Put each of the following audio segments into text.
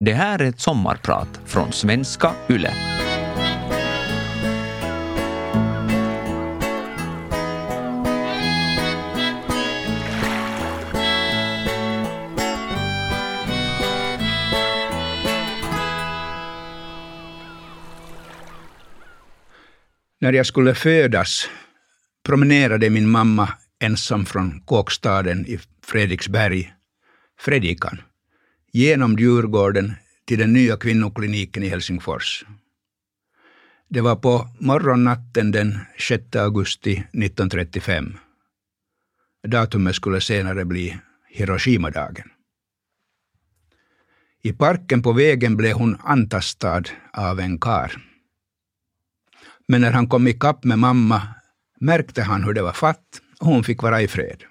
Det här är ett sommarprat från svenska YLE. När jag skulle födas promenerade min mamma ensam från kåkstaden i Fredriksberg, Fredikan, genom Djurgården till den nya kvinnokliniken i Helsingfors. Det var på morgonnatten den 6 augusti 1935. Datumet skulle senare bli Hiroshima-dagen. I parken på vägen blev hon antastad av en kar. Men när han kom ikapp med mamma märkte han hur det var fatt och hon fick vara i fred.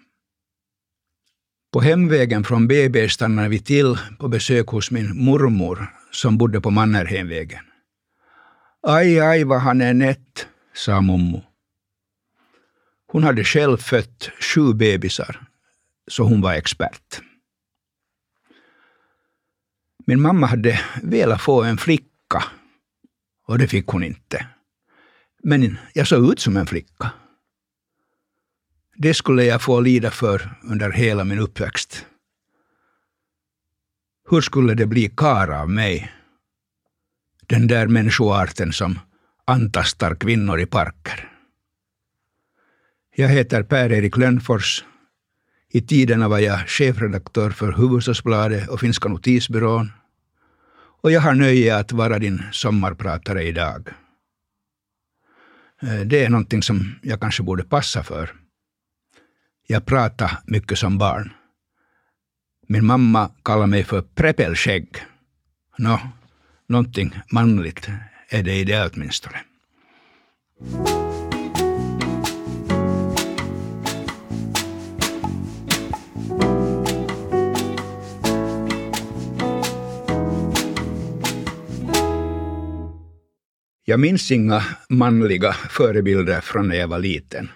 På hemvägen från BB stannade vi till på besök hos min mormor som bodde på Mannerheimvägen. Aj, aj vad han är nätt, sa mommo. Hon hade själv fött sju bebisar, så hon var expert. Min mamma hade velat få en flicka, och det fick hon inte. Men jag såg ut som en flicka. Det skulle jag få lida för under hela min uppväxt. Hur skulle det bli kar av mig? Den där människoarten som antastar kvinnor i parker. Jag heter Per-Erik Lönnfors. I tiderna var jag chefredaktör för Hufvudstadsbladet och Finska notisbyrån. Och jag har nöje att vara din sommarpratare idag. Eh, det är någonting som jag kanske borde passa för. Jag pratade mycket som barn. Min mamma kallade mig för preppelskägg. Nå, någonting manligt är det i det åtminstone. Jag minns inga manliga förebilder från när jag var liten.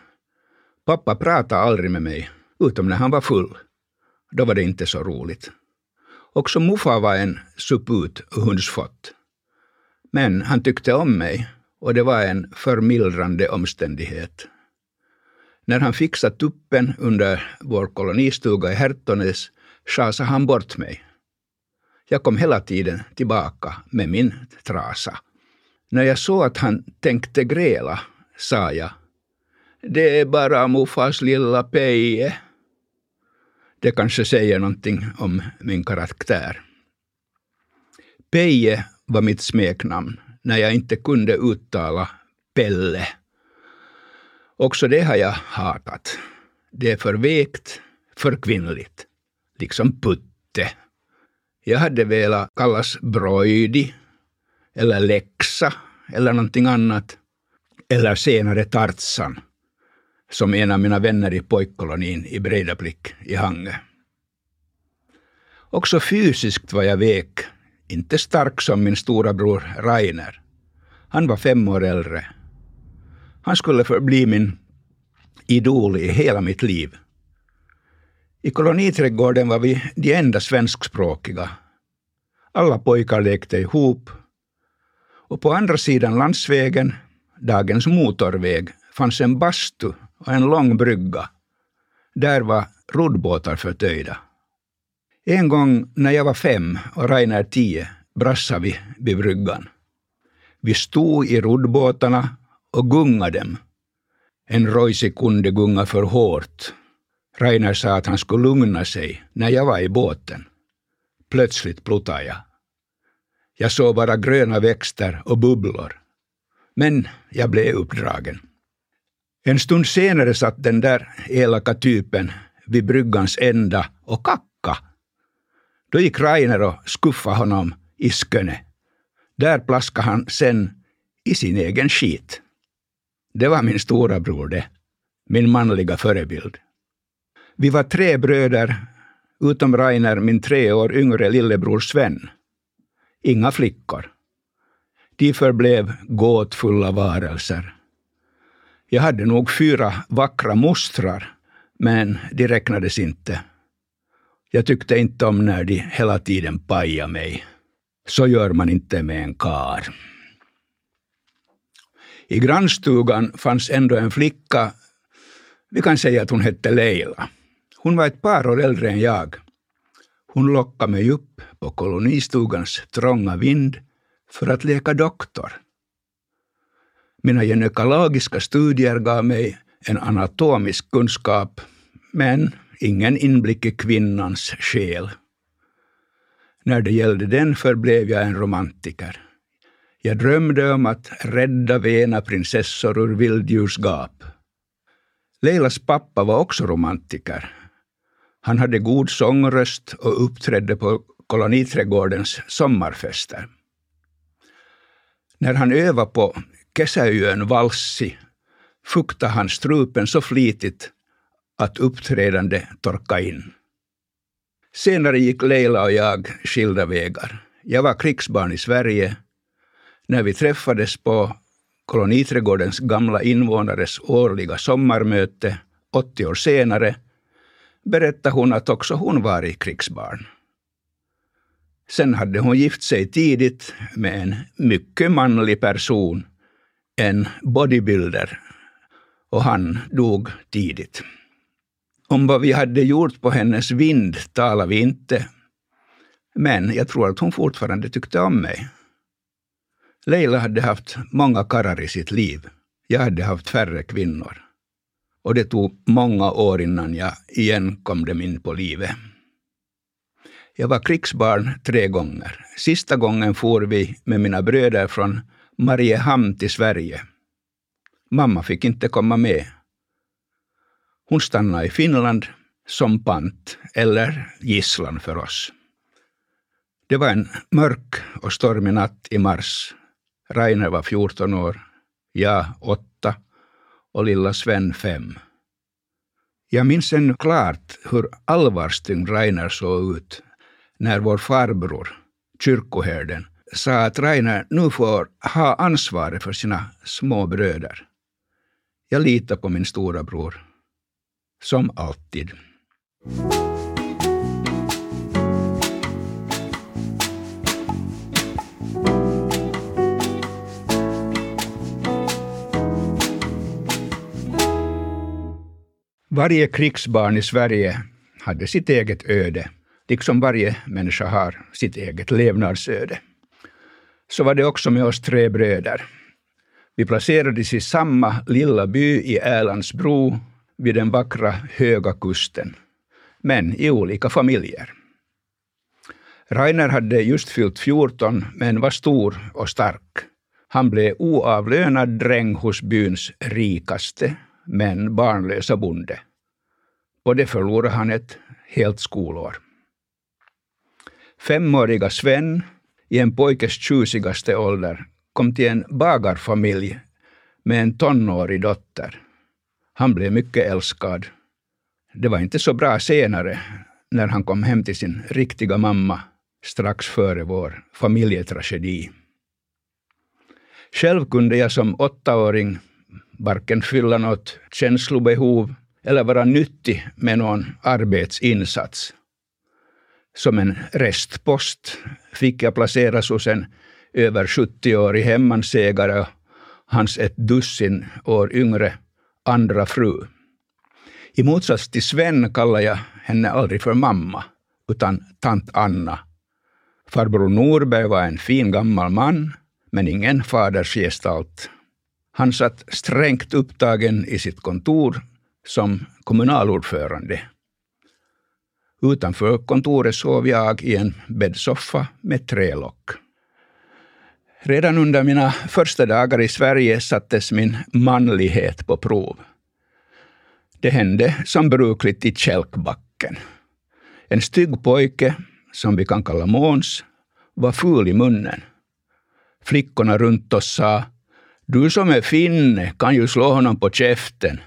Pappa pratade aldrig med mig, utom när han var full. Då var det inte så roligt. Också morfar var en suput hundsfott. Men han tyckte om mig och det var en förmildrande omständighet. När han fixade tuppen under vår kolonistuga i Hertonäs schasade han bort mig. Jag kom hela tiden tillbaka med min trasa. När jag såg att han tänkte gräla sa jag det är bara morfars lilla Peje. Det kanske säger någonting om min karaktär. Peje var mitt smeknamn när jag inte kunde uttala Pelle. Också det har jag hatat. Det är för vekt, för kvinnligt. Liksom Putte. Jag hade velat kallas Broidi, eller Lexa, eller någonting annat. Eller senare Tartsan som en av mina vänner i pojkkolonin i Breidablick i Hangö. Också fysiskt var jag vek, inte stark som min stora bror Rainer. Han var fem år äldre. Han skulle förbli min idol i hela mitt liv. I koloniträdgården var vi de enda svenskspråkiga. Alla pojkar lekte ihop. Och på andra sidan landsvägen, dagens motorväg, fanns en bastu och en lång brygga. Där var roddbåtar förtöjda. En gång när jag var fem och Rainer tio brassade vi vid bryggan. Vi stod i roddbåtarna och gungade dem. En Roisi kunde gunga för hårt. Rainer sa att han skulle lugna sig när jag var i båten. Plötsligt pluttade jag. Jag såg bara gröna växter och bubblor. Men jag blev uppdragen. En stund senare satt den där elaka typen vid bryggans ända och kacka. Då gick Rainer och skuffade honom i Sköne. Där plaskade han sen i sin egen skit. Det var min stora bror det, min manliga förebild. Vi var tre bröder, utom Rainer min tre år yngre lillebror Sven. Inga flickor. De förblev gåtfulla varelser. Jag hade nog fyra vackra mostrar, men de räknades inte. Jag tyckte inte om när de hela tiden pajade mig. Så gör man inte med en kar. I grannstugan fanns ändå en flicka, vi kan säga att hon hette Leila. Hon var ett par år äldre än jag. Hon lockade mig upp på kolonistugans trånga vind för att leka doktor. Mina gynekologiska studier gav mig en anatomisk kunskap, men ingen inblick i kvinnans själ. När det gällde den förblev jag en romantiker. Jag drömde om att rädda vena prinsessor ur vilddjursgap. Leilas pappa var också romantiker. Han hade god sångröst och uppträdde på koloniträdgårdens sommarfester. När han övade på Kesäyön valsi fuktade han strupen så flitigt att uppträdande torkade in. Senare gick Leila och jag skilda vägar. Jag var krigsbarn i Sverige. När vi träffades på koloniträdgårdens gamla invånares årliga sommarmöte 80 år senare berättade hon att också hon var i krigsbarn. Sen hade hon gift sig tidigt med en mycket manlig person, en bodybuilder, och han dog tidigt. Om vad vi hade gjort på hennes vind talar vi inte, men jag tror att hon fortfarande tyckte om mig. Leila hade haft många karrar i sitt liv. Jag hade haft färre kvinnor. Och det tog många år innan jag igen kom dem in på livet. Jag var krigsbarn tre gånger. Sista gången for vi med mina bröder från Mariehamn till Sverige. Mamma fick inte komma med. Hon stannade i Finland som pant, eller gisslan för oss. Det var en mörk och stormig natt i mars. Rainer var 14 år, jag 8 och lilla Sven 5. Jag minns ännu klart hur allvarstyngd Rainer såg ut när vår farbror, kyrkoherden, sa att Rainer nu får ha ansvaret för sina små bröder. Jag litar på min stora bror. Som alltid. Varje krigsbarn i Sverige hade sitt eget öde, liksom varje människa har sitt eget levnadsöde. Så var det också med oss tre bröder. Vi placerades i samma lilla by i Älandsbro vid den vackra Höga kusten, men i olika familjer. Rainer hade just fyllt 14, men var stor och stark. Han blev oavlönad dräng hos byns rikaste, men barnlösa bonde. Och det förlorade han ett helt skolår. Femåriga Sven, i en pojkes tjusigaste ålder, kom till en bagarfamilj med en tonårig dotter. Han blev mycket älskad. Det var inte så bra senare, när han kom hem till sin riktiga mamma strax före vår familjetragedi. Själv kunde jag som åttaåring varken fylla något känslobehov eller vara nyttig med någon arbetsinsats. Som en restpost fick jag placeras hos en över 70-årig hemmansägare och hans ett dussin år yngre andra fru. I motsats till Sven kallar jag henne aldrig för mamma, utan tant Anna. Farbror Norberg var en fin gammal man, men ingen fadersgestalt. Han satt strängt upptagen i sitt kontor som kommunalordförande. Utanför kontoret sov jag i en bäddsoffa med trälock. Redan under mina första dagar i Sverige sattes min manlighet på prov. Det hände som brukligt i Kälkbacken. En stygg pojke, som vi kan kalla Måns, var ful i munnen. Flickorna runt oss sa ”Du som är finne kan ju slå honom på käften”.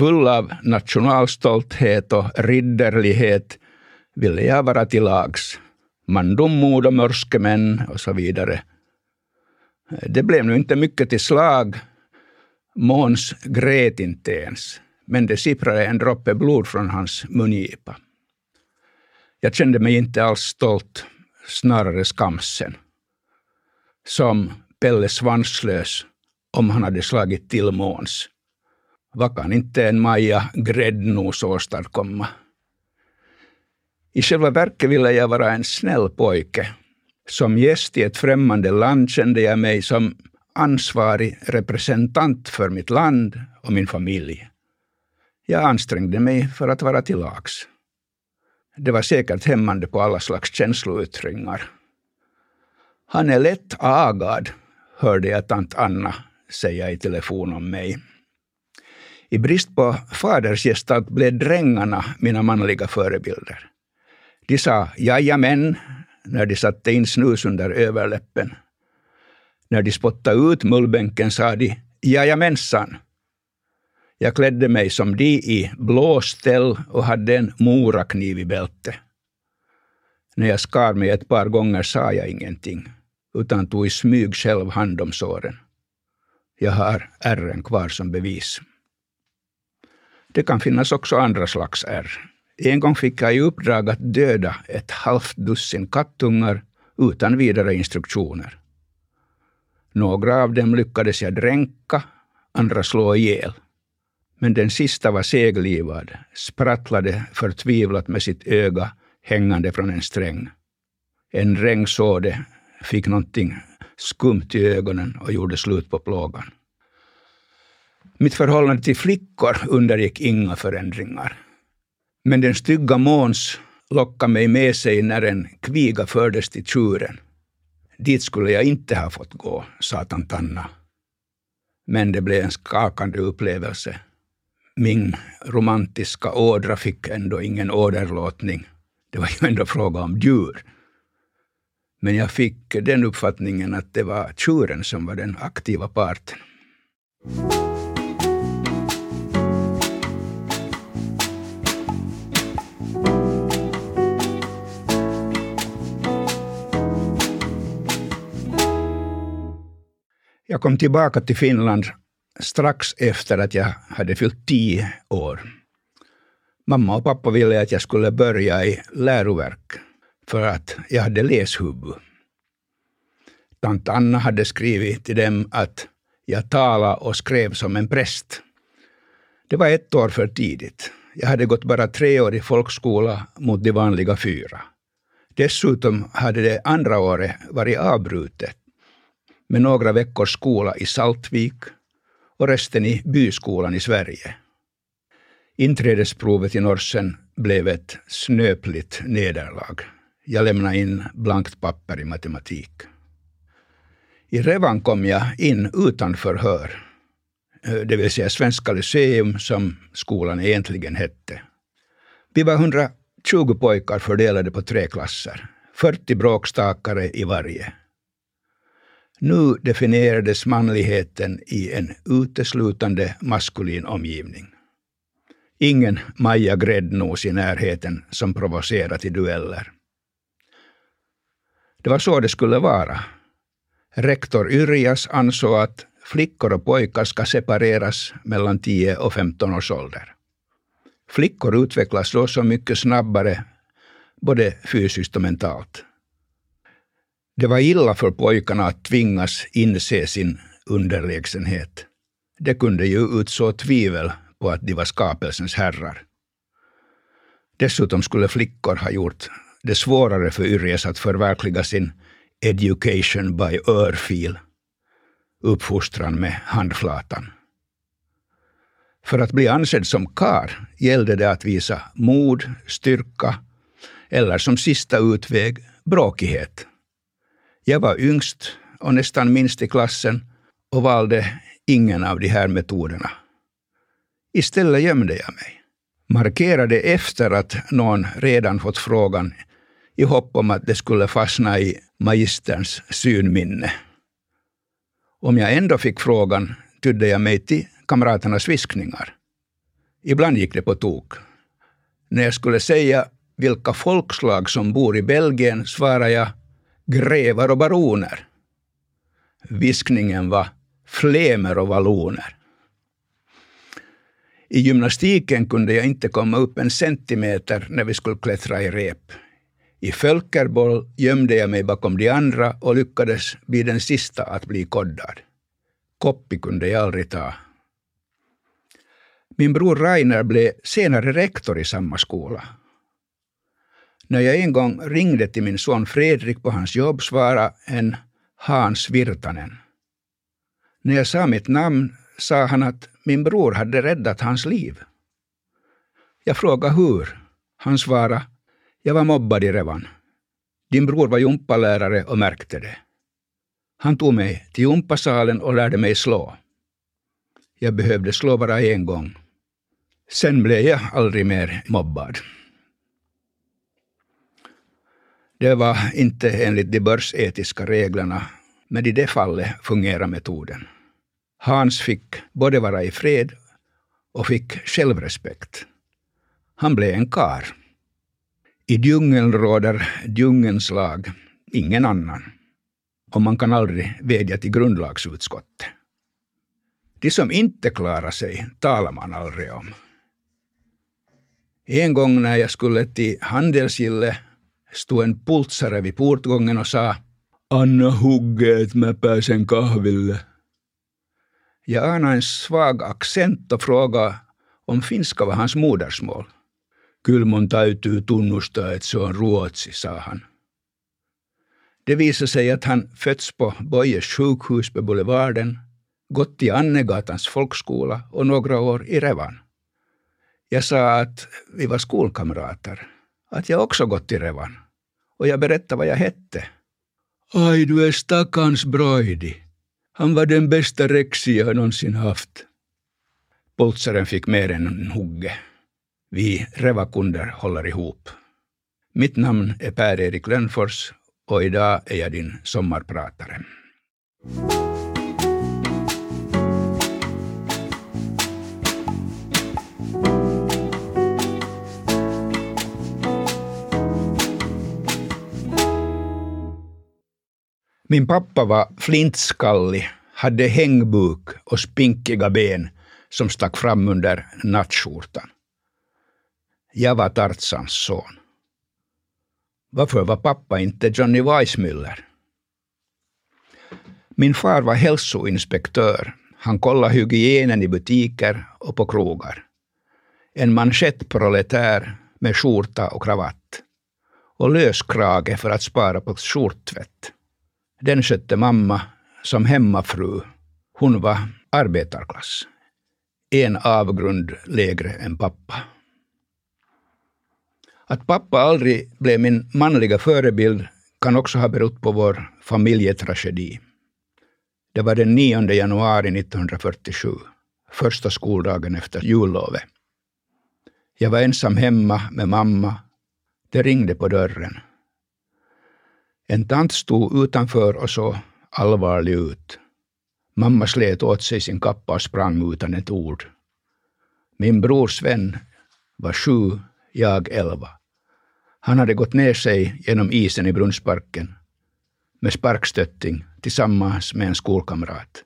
Full av nationalstolthet och ridderlighet ville jag vara till lags mandom, mod och mörskemän och så vidare. Det blev nu inte mycket till slag. Måns grät inte ens, men det sipprade en droppe blod från hans mungipa. Jag kände mig inte alls stolt, snarare skamsen. Som Pelle Svanslös om han hade slagit till Måns. Vad kan inte en Maja Gräddnos åstadkomma? I själva verket ville jag vara en snäll pojke. Som gäst i ett främmande land kände jag mig som ansvarig representant för mitt land och min familj. Jag ansträngde mig för att vara till lags. Det var säkert hämmande på alla slags känsloyttringar. Han är lätt agad, hörde jag tant Anna säga i telefon om mig. I brist på fadersgestalt blev drängarna mina manliga förebilder. De sa jajamän när de satte in snus under överläppen. När de spottade ut mullbänken sa de jajamensan. Jag klädde mig som de i blåställ och hade en morakniv i bältet. När jag skar mig ett par gånger sa jag ingenting, utan tog i smyg själv hand om såren. Jag har ärren kvar som bevis. Det kan finnas också andra slags ärr. En gång fick jag i uppdrag att döda ett halvt dussin kattungar utan vidare instruktioner. Några av dem lyckades jag dränka, andra slå ihjäl. Men den sista var seglivad, sprattlade förtvivlat med sitt öga hängande från en sträng. En regnsåde fick någonting skumt i ögonen och gjorde slut på plågan. Mitt förhållande till flickor undergick inga förändringar. Men den stygga Måns lockade mig med sig när en kviga fördes till tjuren. Dit skulle jag inte ha fått gå, sa tant Anna. Men det blev en skakande upplevelse. Min romantiska ådra fick ändå ingen åderlåtning. Det var ju ändå fråga om djur. Men jag fick den uppfattningen att det var tjuren som var den aktiva parten. Jag kom tillbaka till Finland strax efter att jag hade fyllt tio år. Mamma och pappa ville att jag skulle börja i läroverk för att jag hade läshuvud. Tant Anna hade skrivit till dem att jag talade och skrev som en präst. Det var ett år för tidigt. Jag hade gått bara tre år i folkskola mot de vanliga fyra. Dessutom hade det andra året varit avbrutet med några veckors skola i Saltvik och resten i byskolan i Sverige. Inträdesprovet i Norsen blev ett snöpligt nederlag. Jag lämnade in blankt papper i matematik. I Revan kom jag in utan förhör, eh, det vill säga Svenska Lyceum som skolan egentligen hette. Vi var 120 pojkar fördelade på tre klasser, 40 bråkstakare i varje. Nu definierades manligheten i en uteslutande maskulin omgivning. Ingen Maja Gräddnos i närheten som provocerar till dueller. Det var så det skulle vara. Rektor Yrjas ansåg att flickor och pojkar ska separeras mellan 10 och 15 års ålder. Flickor utvecklas då så mycket snabbare, både fysiskt och mentalt. Det var illa för pojkarna att tvingas inse sin underlägsenhet. Det kunde ju utså tvivel på att de var skapelsens herrar. Dessutom skulle flickor ha gjort det svårare för Yrjes att förverkliga sin education by örfil, uppfostran med handflatan. För att bli ansedd som kar gällde det att visa mod, styrka eller som sista utväg bråkighet. Jag var yngst och nästan minst i klassen och valde ingen av de här metoderna. Istället gömde jag mig. Markerade efter att någon redan fått frågan i hopp om att det skulle fastna i magisterns synminne. Om jag ändå fick frågan tydde jag mig till kamraternas viskningar. Ibland gick det på tok. När jag skulle säga vilka folkslag som bor i Belgien svarade jag grevar och baroner. Viskningen var flemer och valloner. I gymnastiken kunde jag inte komma upp en centimeter när vi skulle klättra i rep. I Fölkerboll gömde jag mig bakom de andra och lyckades bli den sista att bli koddad. Koppi kunde jag aldrig ta. Min bror Rainer blev senare rektor i samma skola. När jag en gång ringde till min son Fredrik på hans jobb svarade en Hans Virtanen. När jag sa mitt namn sa han att min bror hade räddat hans liv. Jag frågade hur. Han svarade, jag var mobbad i Revan. Din bror var jumpalärare och märkte det. Han tog mig till gympasalen och lärde mig slå. Jag behövde slå bara en gång. Sen blev jag aldrig mer mobbad. Det var inte enligt de börsetiska reglerna, men i det fallet fungerar metoden. Hans fick både vara i fred och fick självrespekt. Han blev en kar. I djungeln råder djungelns lag, ingen annan. Och man kan aldrig vädja till grundlagsutskottet. De som inte klarar sig talar man aldrig om. En gång när jag skulle till Handelsgille stod en pultsare vid portgången och sa Anna hugget mä pääsen kahville. Jag anade en svag accent och frågade om finska var hans modersmål. Kylmon täytyy tunnustaa, että se on ruotsi, sa han. Det visade sig att han fötts på Bojes sjukhus på Boulevarden, gått i Annegatans folkskola och några år i Revan. Jag sa att vi var skolkamrater, att jag också gått i Revan. Och jag berättade vad jag hette. Aj, du är stackars Broidi. Han var den bästa rexi jag någonsin haft. Poltsaren fick mer än en hugge. Vi revakunder håller ihop. Mitt namn är Per-Erik Lönnfors och idag är jag din sommarpratare. Min pappa var flintskallig, hade hängbuk och spinkiga ben som stack fram under nattskjortan. Jag var Tarzans son. Varför var pappa inte Johnny Weissmuller? Min far var hälsoinspektör. Han kollade hygienen i butiker och på krogar. En manschettproletär med skjorta och kravatt. Och lös krage för att spara på skjorttvätt. Den skötte mamma som hemmafru. Hon var arbetarklass. En avgrund lägre än pappa. Att pappa aldrig blev min manliga förebild kan också ha berott på vår familjetragedi. Det var den 9 januari 1947, första skoldagen efter jullovet. Jag var ensam hemma med mamma. Det ringde på dörren. En tant stod utanför och såg allvarlig ut. Mamma slet åt sig sin kappa och sprang utan ett ord. Min bror Sven var sju, jag elva. Han hade gått ner sig genom isen i Brunnsparken med sparkstötting tillsammans med en skolkamrat.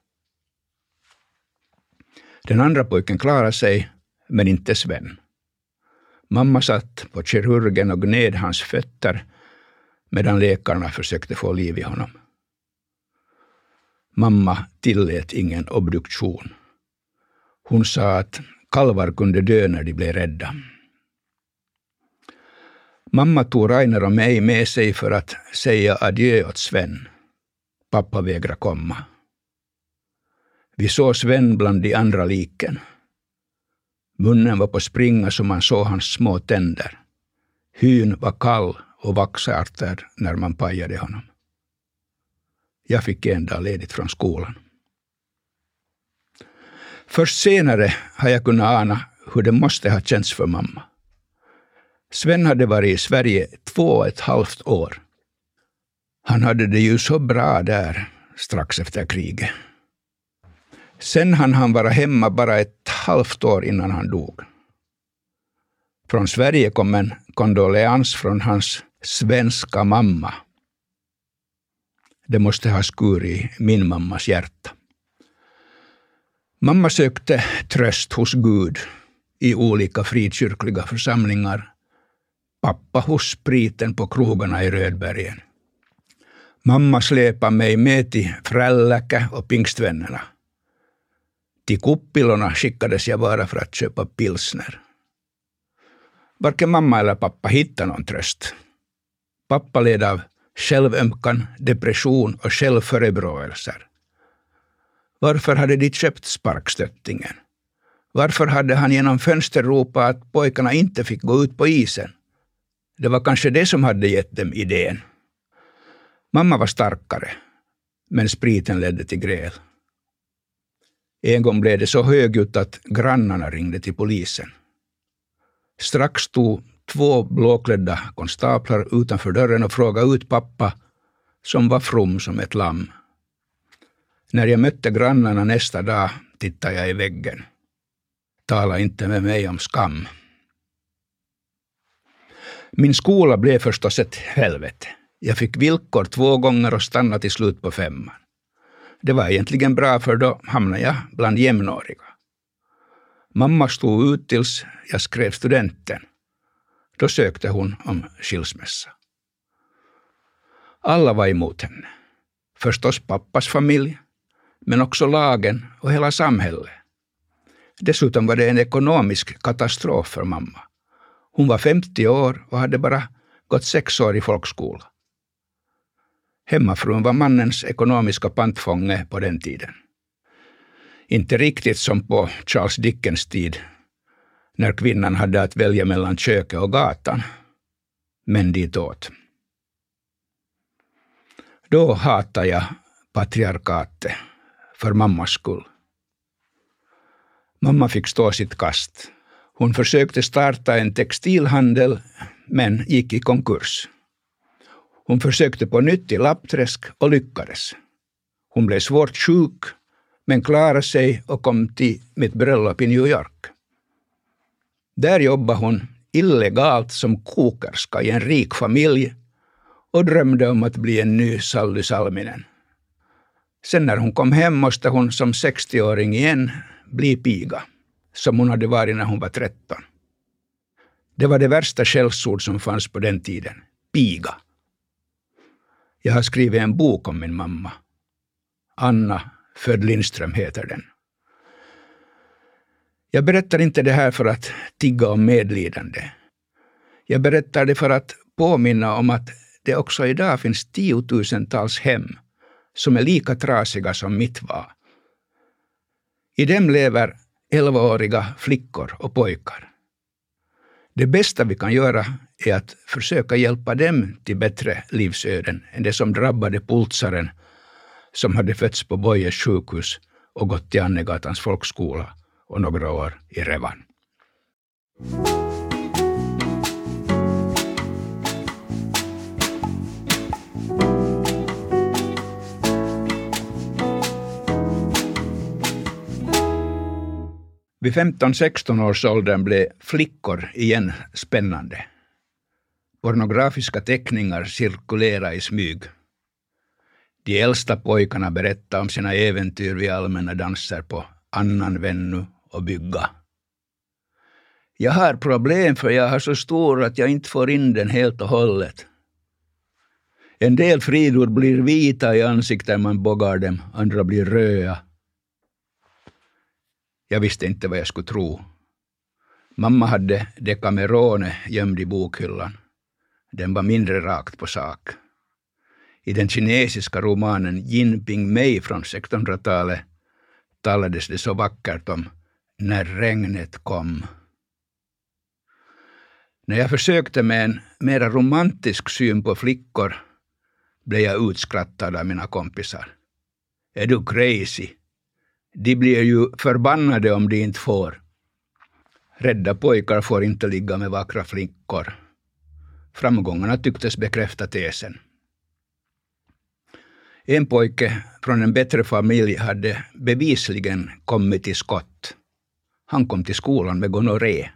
Den andra pojken klarade sig, men inte Sven. Mamma satt på kirurgen och gned hans fötter medan läkarna försökte få liv i honom. Mamma tillät ingen obduktion. Hon sa att kalvar kunde dö när de blev rädda. Mamma tog Rainer och mig med sig för att säga adjö åt Sven. Pappa vägrade komma. Vi såg Sven bland de andra liken. Munnen var på springa så man såg hans små tänder. Hyn var kall och vaxarter när man pajade honom. Jag fick en dag ledigt från skolan. Först senare har jag kunnat ana hur det måste ha känts för mamma. Sven hade varit i Sverige två och ett halvt år. Han hade det ju så bra där strax efter kriget. Sen hann han vara hemma bara ett halvt år innan han dog. Från Sverige kom en kondoleans från hans svenska mamma. Det måste ha skurit min mammas hjärta. Mamma sökte tröst hos Gud i olika frikyrkliga församlingar Pappa hos spriten på krogarna i Rödbergen. Mamma släpade mig med till Frälläkä och Pingstvännerna. Till Kuppilorna skickades jag bara för att köpa pilsner. Varken mamma eller pappa hittade någon tröst. Pappa led av självömkan, depression och självförebråelser. Varför hade de köpt sparkstöttingen? Varför hade han genom fönster ropat att pojkarna inte fick gå ut på isen? Det var kanske det som hade gett dem idén. Mamma var starkare, men spriten ledde till gräl. En gång blev det så högljutt att grannarna ringde till polisen. Strax stod två blåklädda konstaplar utanför dörren och frågade ut pappa, som var from som ett lamm. När jag mötte grannarna nästa dag tittade jag i väggen. Tala inte med mig om skam. Min skola blev förstås ett helvete. Jag fick villkor två gånger och stannade till slut på femman. Det var egentligen bra för då hamnade jag bland jämnåriga. Mamma stod ut tills jag skrev studenten. Då sökte hon om skilsmässa. Alla var emot henne. Förstås pappas familj, men också lagen och hela samhället. Dessutom var det en ekonomisk katastrof för mamma. Hon var 50 år och hade bara gått sex år i folkskola. Hemmafrun var mannens ekonomiska pantfånge på den tiden. Inte riktigt som på Charles Dickens tid, när kvinnan hade att välja mellan köket och gatan, men ditåt. Då hatade jag patriarkatet, för mammas skull. Mamma fick stå sitt kast. Hon försökte starta en textilhandel, men gick i konkurs. Hon försökte på nytt i Lappträsk och lyckades. Hon blev svårt sjuk, men klarade sig och kom till mitt bröllop i New York. Där jobbade hon illegalt som kokerska i en rik familj och drömde om att bli en ny Sally Salminen. Sen när hon kom hem måste hon som 60-åring igen bli piga, som hon hade varit när hon var 13. Det var det värsta skällsord som fanns på den tiden. Piga. Jag har skrivit en bok om min mamma. Anna född Lindström heter den. Jag berättar inte det här för att tigga om medlidande. Jag berättar det för att påminna om att det också idag finns tiotusentals hem som är lika trasiga som mitt var. I dem lever elvaåriga flickor och pojkar. Det bästa vi kan göra är att försöka hjälpa dem till bättre livsöden än det som drabbade pultsaren som hade fötts på Bojes sjukhus och gått till Annegatans folkskola och några år i Revan. Vid 15-16 års åldern blev flickor igen spännande. Pornografiska teckningar cirkulerade i smyg. De äldsta pojkarna berättade om sina äventyr vid allmänna danser på Annan Vennu och Bygga. Jag har problem för jag har så stor att jag inte får in den helt och hållet. En del fridor blir vita i ansiktet man boggar dem, andra blir röda. Jag visste inte vad jag skulle tro. Mamma hade Decamerone gömd i bokhyllan. Den var mindre rakt på sak. I den kinesiska romanen Jinping Mei från 1600-talet talades det så vackert om när regnet kom. När jag försökte med en mera romantisk syn på flickor blev jag utskrattad av mina kompisar. Är du crazy? De blir ju förbannade om de inte får. Rädda pojkar får inte ligga med vackra flickor. Framgångarna tycktes bekräfta tesen. En pojke från en bättre familj hade bevisligen kommit till skott. Han kom till skolan med gonorré.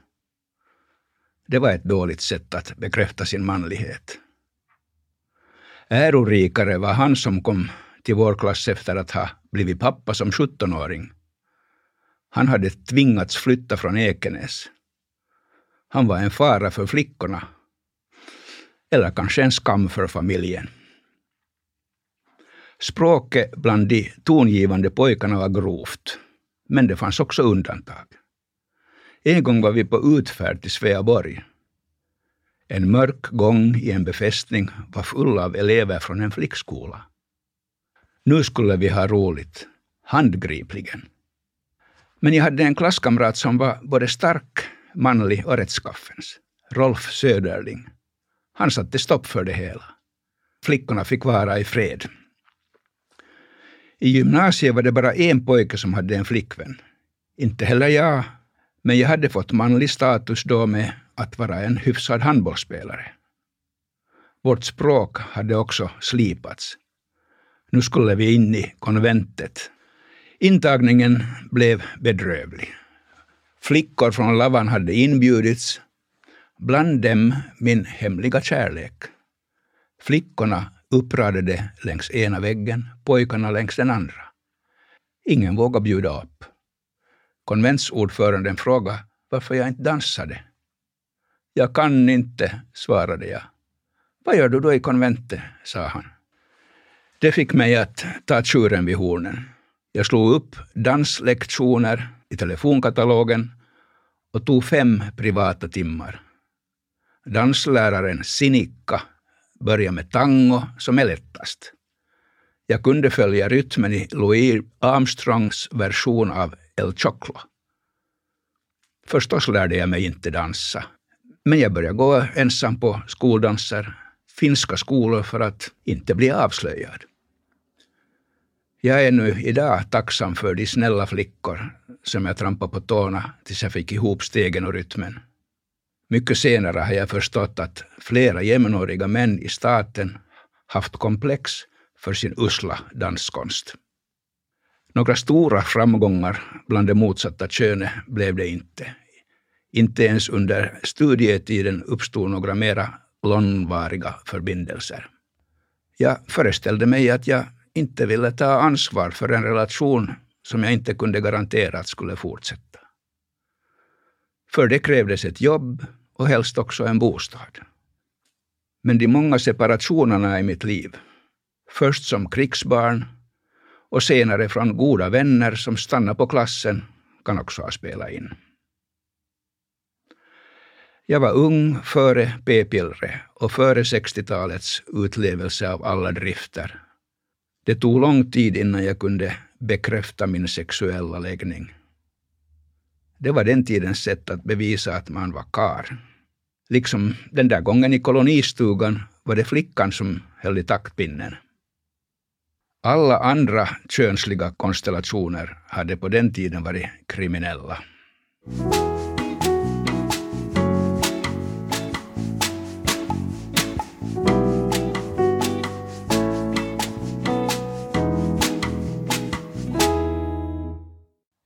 Det var ett dåligt sätt att bekräfta sin manlighet. Ärorikare var han som kom till vår klass efter att ha blivit pappa som 17-åring. Han hade tvingats flytta från Ekenäs. Han var en fara för flickorna Eller kanske en skam för familjen. Språket bland de tongivande pojkarna var grovt, men det fanns också undantag. En gång var vi på utfärd till Sveaborg. En mörk gång i en befästning var full av elever från en flickskola. Nu skulle vi ha roligt, handgripligen. Men jag hade en klasskamrat som var både stark, manlig och rättskaffens. Rolf Söderling. Han satte stopp för det hela. Flickorna fick vara i fred. I gymnasiet var det bara en pojke som hade en flickvän. Inte heller jag, men jag hade fått manlig status då med att vara en hyfsad handbollsspelare. Vårt språk hade också slipats. Nu skulle vi in i konventet. Intagningen blev bedrövlig. Flickor från Lavan hade inbjudits, bland dem min hemliga kärlek. Flickorna uppradade längs ena väggen, pojkarna längs den andra. Ingen vågade bjuda upp. Konventsordföranden frågade varför jag inte dansade. Jag kan inte, svarade jag. Vad gör du då i konventet? sa han. Det fick mig att ta tjuren vid hornen. Jag slog upp danslektioner i telefonkatalogen och tog fem privata timmar. Dansläraren Sinikka började med tango som är lättast. Jag kunde följa rytmen i Louis Armstrongs version av El Choclo. Förstås lärde jag mig inte dansa, men jag började gå ensam på skoldanser, finska skolor för att inte bli avslöjad. Jag är nu idag tacksam för de snälla flickor som jag trampade på tårna tills jag fick ihop stegen och rytmen. Mycket senare har jag förstått att flera jämnåriga män i staten haft komplex för sin usla danskonst. Några stora framgångar bland det motsatta könet blev det inte. Inte ens under studietiden uppstod några mera långvariga förbindelser. Jag föreställde mig att jag inte ville ta ansvar för en relation som jag inte kunde garantera att skulle fortsätta. För det krävdes ett jobb och helst också en bostad. Men de många separationerna i mitt liv, först som krigsbarn och senare från goda vänner som stannar på klassen, kan också ha spelat in. Jag var ung före p-pillret och före 60-talets utlevelse av alla drifter. Det tog lång tid innan jag kunde bekräfta min sexuella läggning. Det var den tidens sätt att bevisa att man var kar. Liksom den där gången i kolonistugan var det flickan som höll i taktpinnen. Alla andra könsliga konstellationer hade på den tiden varit kriminella.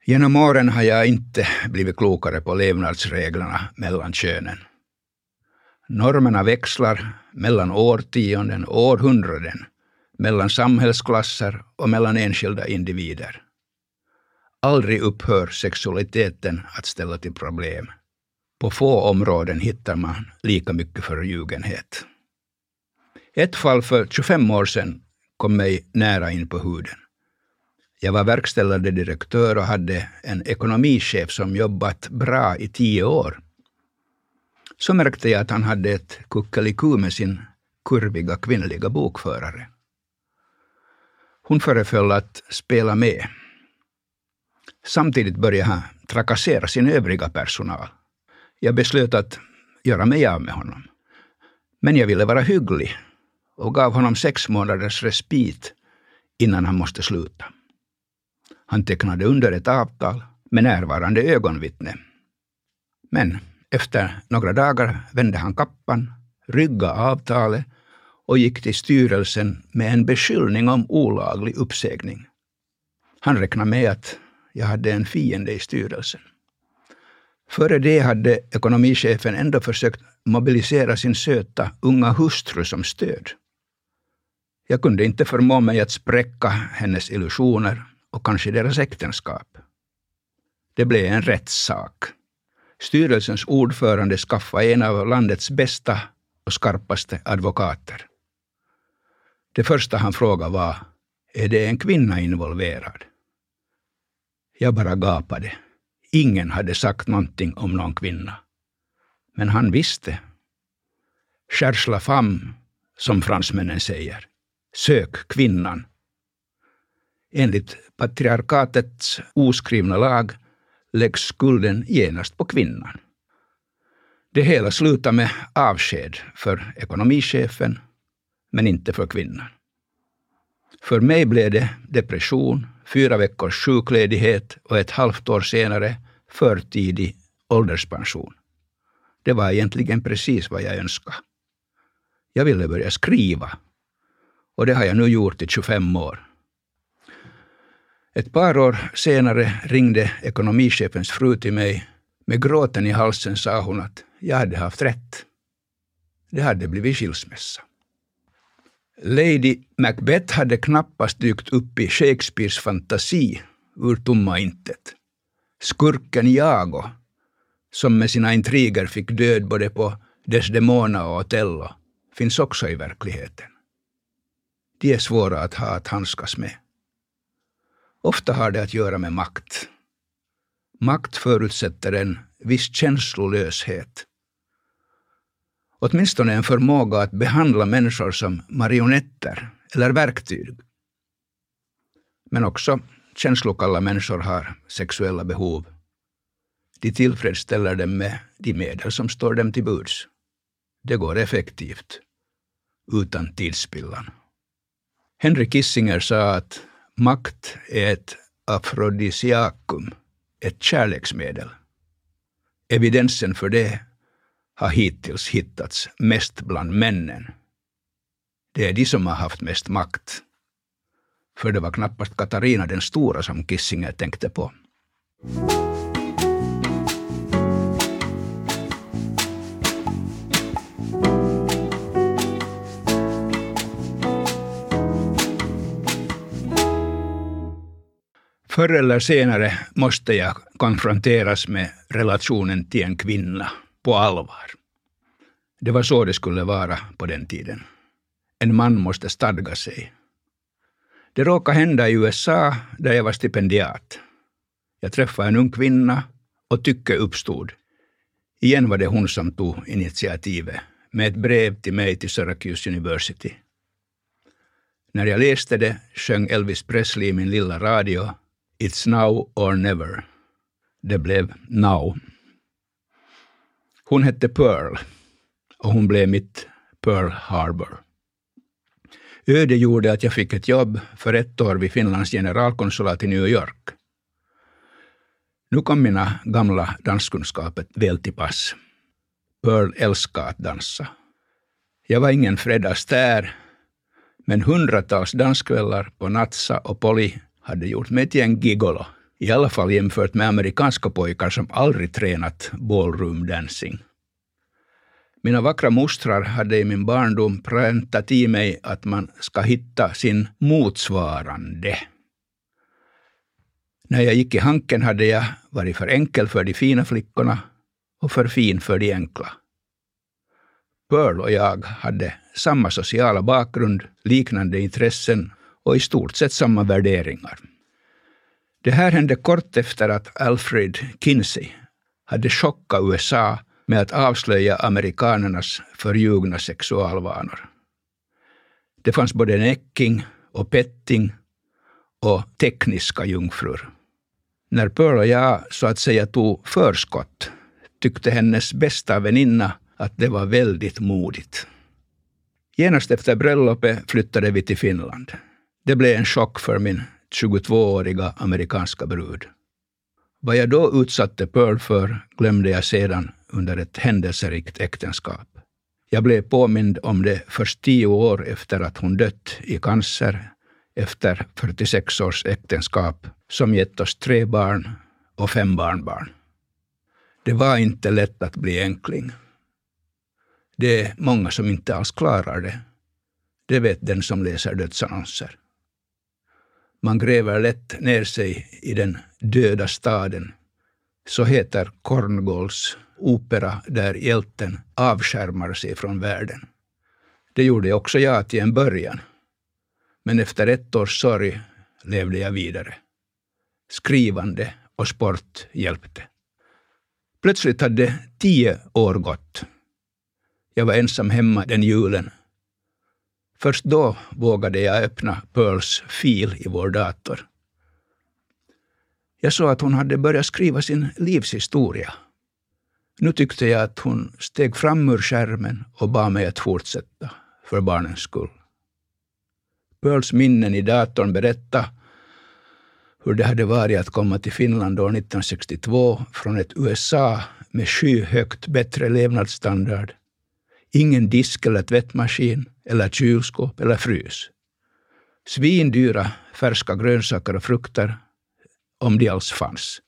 Genom åren har jag inte blivit klokare på levnadsreglerna mellan könen. Normerna växlar mellan årtionden och århundraden, mellan samhällsklasser och mellan enskilda individer. Aldrig upphör sexualiteten att ställa till problem. På få områden hittar man lika mycket förljugenhet. Ett fall för 25 år sedan kom mig nära in på huden. Jag var verkställande direktör och hade en ekonomichef som jobbat bra i tio år. Så märkte jag att han hade ett kuckeliku med sin kurviga kvinnliga bokförare. Hon föreföll att spela med. Samtidigt började han trakassera sin övriga personal. Jag beslöt att göra mig av med honom. Men jag ville vara hygglig och gav honom sex månaders respit innan han måste sluta. Han tecknade under ett avtal med närvarande ögonvittne. Men efter några dagar vände han kappan, ryggade avtalet och gick till styrelsen med en beskyllning om olaglig uppsägning. Han räknade med att jag hade en fiende i styrelsen. Före det hade ekonomichefen ändå försökt mobilisera sin söta unga hustru som stöd. Jag kunde inte förmå mig att spräcka hennes illusioner och kanske deras äktenskap. Det blev en rättssak. Styrelsens ordförande skaffade en av landets bästa och skarpaste advokater. Det första han frågade var, är det en kvinna involverad? Jag bara gapade. Ingen hade sagt någonting om någon kvinna. Men han visste. Cherche la femme, som fransmännen säger. Sök kvinnan. Enligt patriarkatets oskrivna lag läggs skulden genast på kvinnan. Det hela slutar med avsked för ekonomichefen, men inte för kvinnan. För mig blev det depression, fyra veckors sjukledighet och ett halvt år senare förtidig ålderspension. Det var egentligen precis vad jag önskade. Jag ville börja skriva. Och det har jag nu gjort i 25 år. Ett par år senare ringde ekonomichefens fru till mig. Med gråten i halsen sa hon att jag hade haft rätt. Det hade blivit skilsmässa. Lady Macbeth hade knappast dykt upp i Shakespeares fantasi ur tomma intet. Skurken Iago, som med sina intriger fick död både på Desdemona och Othello, finns också i verkligheten. De är svåra att ha att handskas med. Ofta har det att göra med makt. Makt förutsätter en viss känslolöshet. Åtminstone en förmåga att behandla människor som marionetter eller verktyg. Men också känslokalla människor har sexuella behov. De tillfredsställer dem med de medel som står dem till buds. Det går effektivt, utan tidsspillan. Henry Kissinger sa att makt är ett afrodisiakum, ett kärleksmedel. Evidensen för det har hittills hittats mest bland männen. Det är de som har haft mest makt. För det var knappast Katarina den stora som Kissinger tänkte på. Förr eller senare måste jag konfronteras med relationen till en kvinna på allvar. Det var så det skulle vara på den tiden. En man måste stadga sig. Det råkade hända i USA där jag var stipendiat. Jag träffade en ung kvinna och tycke uppstod. Igen var det hon som tog initiativet med ett brev till mig till Syracuse University. När jag läste det sjöng Elvis Presley i min lilla radio It's now or never. Det blev now. Hon hette Pearl och hon blev mitt Pearl Harbor. Öde gjorde att jag fick ett jobb för ett år vid Finlands generalkonsulat i New York. Nu kom mina gamla danskunskaper väl till pass. Pearl älskade att dansa. Jag var ingen Fred Astaire, men hundratals danskvällar på Natsa och Polly hade gjort mig till en gigolo. I alla fall jämfört med amerikanska pojkar som aldrig tränat ballroom dancing. Mina vackra mostrar hade i min barndom präntat i mig att man ska hitta sin motsvarande. När jag gick i Hanken hade jag varit för enkel för de fina flickorna och för fin för de enkla. Pearl och jag hade samma sociala bakgrund, liknande intressen och i stort sett samma värderingar. Det här hände kort efter att Alfred Kinsey hade chockat USA med att avslöja amerikanernas förljugna sexualvanor. Det fanns både necking och petting och tekniska jungfrur. När Pearl och jag så att säga tog förskott tyckte hennes bästa väninna att det var väldigt modigt. Genast efter bröllopet flyttade vi till Finland. Det blev en chock för min 22-åriga amerikanska brud. Vad jag då utsatte Pearl för glömde jag sedan under ett händelserikt äktenskap. Jag blev påmind om det först tio år efter att hon dött i cancer efter 46 års äktenskap som gett oss tre barn och fem barnbarn. Det var inte lätt att bli enkling. Det är många som inte alls klarar det. Det vet den som läser dödsannonser. Man gräver lätt ner sig i den döda staden så heter Korngols opera där hjälten avskärmar sig från världen. Det gjorde också jag till en början. Men efter ett års sorg levde jag vidare. Skrivande och sport hjälpte. Plötsligt hade tio år gått. Jag var ensam hemma den julen. Först då vågade jag öppna Pearls fil i vår dator. Jag såg att hon hade börjat skriva sin livshistoria. Nu tyckte jag att hon steg fram ur skärmen och bad mig att fortsätta, för barnens skull. Pearls minnen i datorn berättade hur det hade varit att komma till Finland år 1962 från ett USA med skyhögt bättre levnadsstandard. Ingen disk eller tvättmaskin, eller kylskåp eller frys. Svindyra färska grönsaker och frukter, om de alls fanns.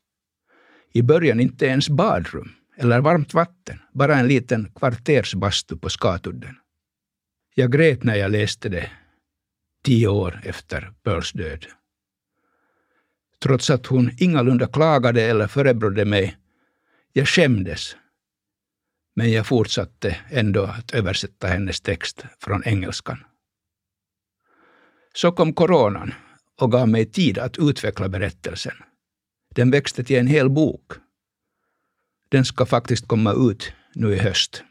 I början inte ens badrum eller varmt vatten, bara en liten kvartersbastu på Skatudden. Jag grät när jag läste det, tio år efter Pearls död. Trots att hon ingalunda klagade eller förebrådde mig. Jag skämdes. Men jag fortsatte ändå att översätta hennes text från engelskan. Så kom coronan och gav mig tid att utveckla berättelsen. Den växte till en hel bok. Den ska faktiskt komma ut nu i höst.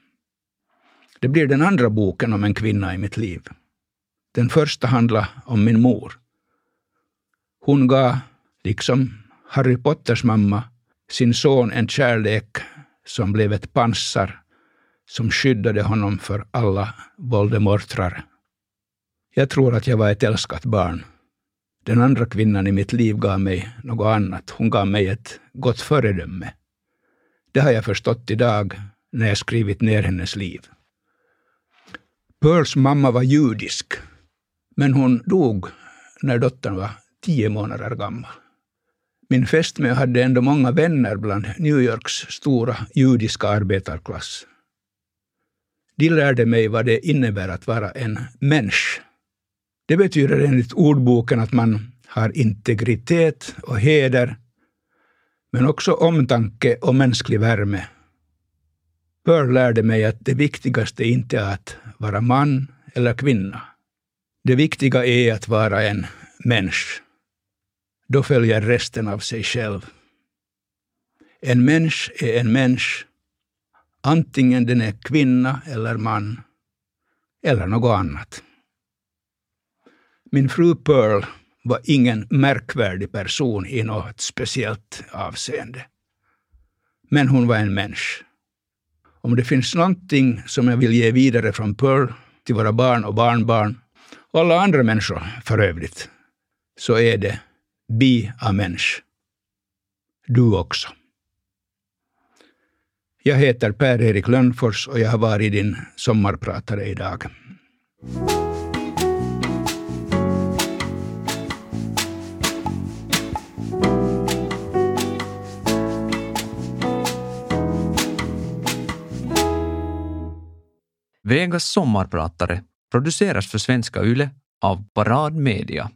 Det blir den andra boken om en kvinna i mitt liv. Den första handlar om min mor. Hon gav liksom Harry Potters mamma, sin son en kärlek som blev ett pansar som skyddade honom för alla Voldemortrar. Jag tror att jag var ett älskat barn. Den andra kvinnan i mitt liv gav mig något annat. Hon gav mig ett gott föredöme. Det har jag förstått idag när jag skrivit ner hennes liv. Pearls mamma var judisk, men hon dog när dottern var tio månader gammal. Min fästmö hade ändå många vänner bland New Yorks stora judiska arbetarklass. De lärde mig vad det innebär att vara en människa. Det betyder enligt ordboken att man har integritet och heder, men också omtanke och mänsklig värme. Pearl lärde mig att det viktigaste inte är att vara man eller kvinna. Det viktiga är att vara en människa då följer resten av sig själv. En människa är en människa, antingen den är kvinna eller man, eller något annat. Min fru Pearl var ingen märkvärdig person i något speciellt avseende. Men hon var en människa. Om det finns någonting som jag vill ge vidare från Pearl till våra barn och barnbarn, och alla andra människor för övrigt, så är det Be a mensch. Du också. Jag heter Per-Erik Lönnfors och jag har varit din sommarpratare idag. Vegas sommarpratare produceras för Svenska Yle av Parad Media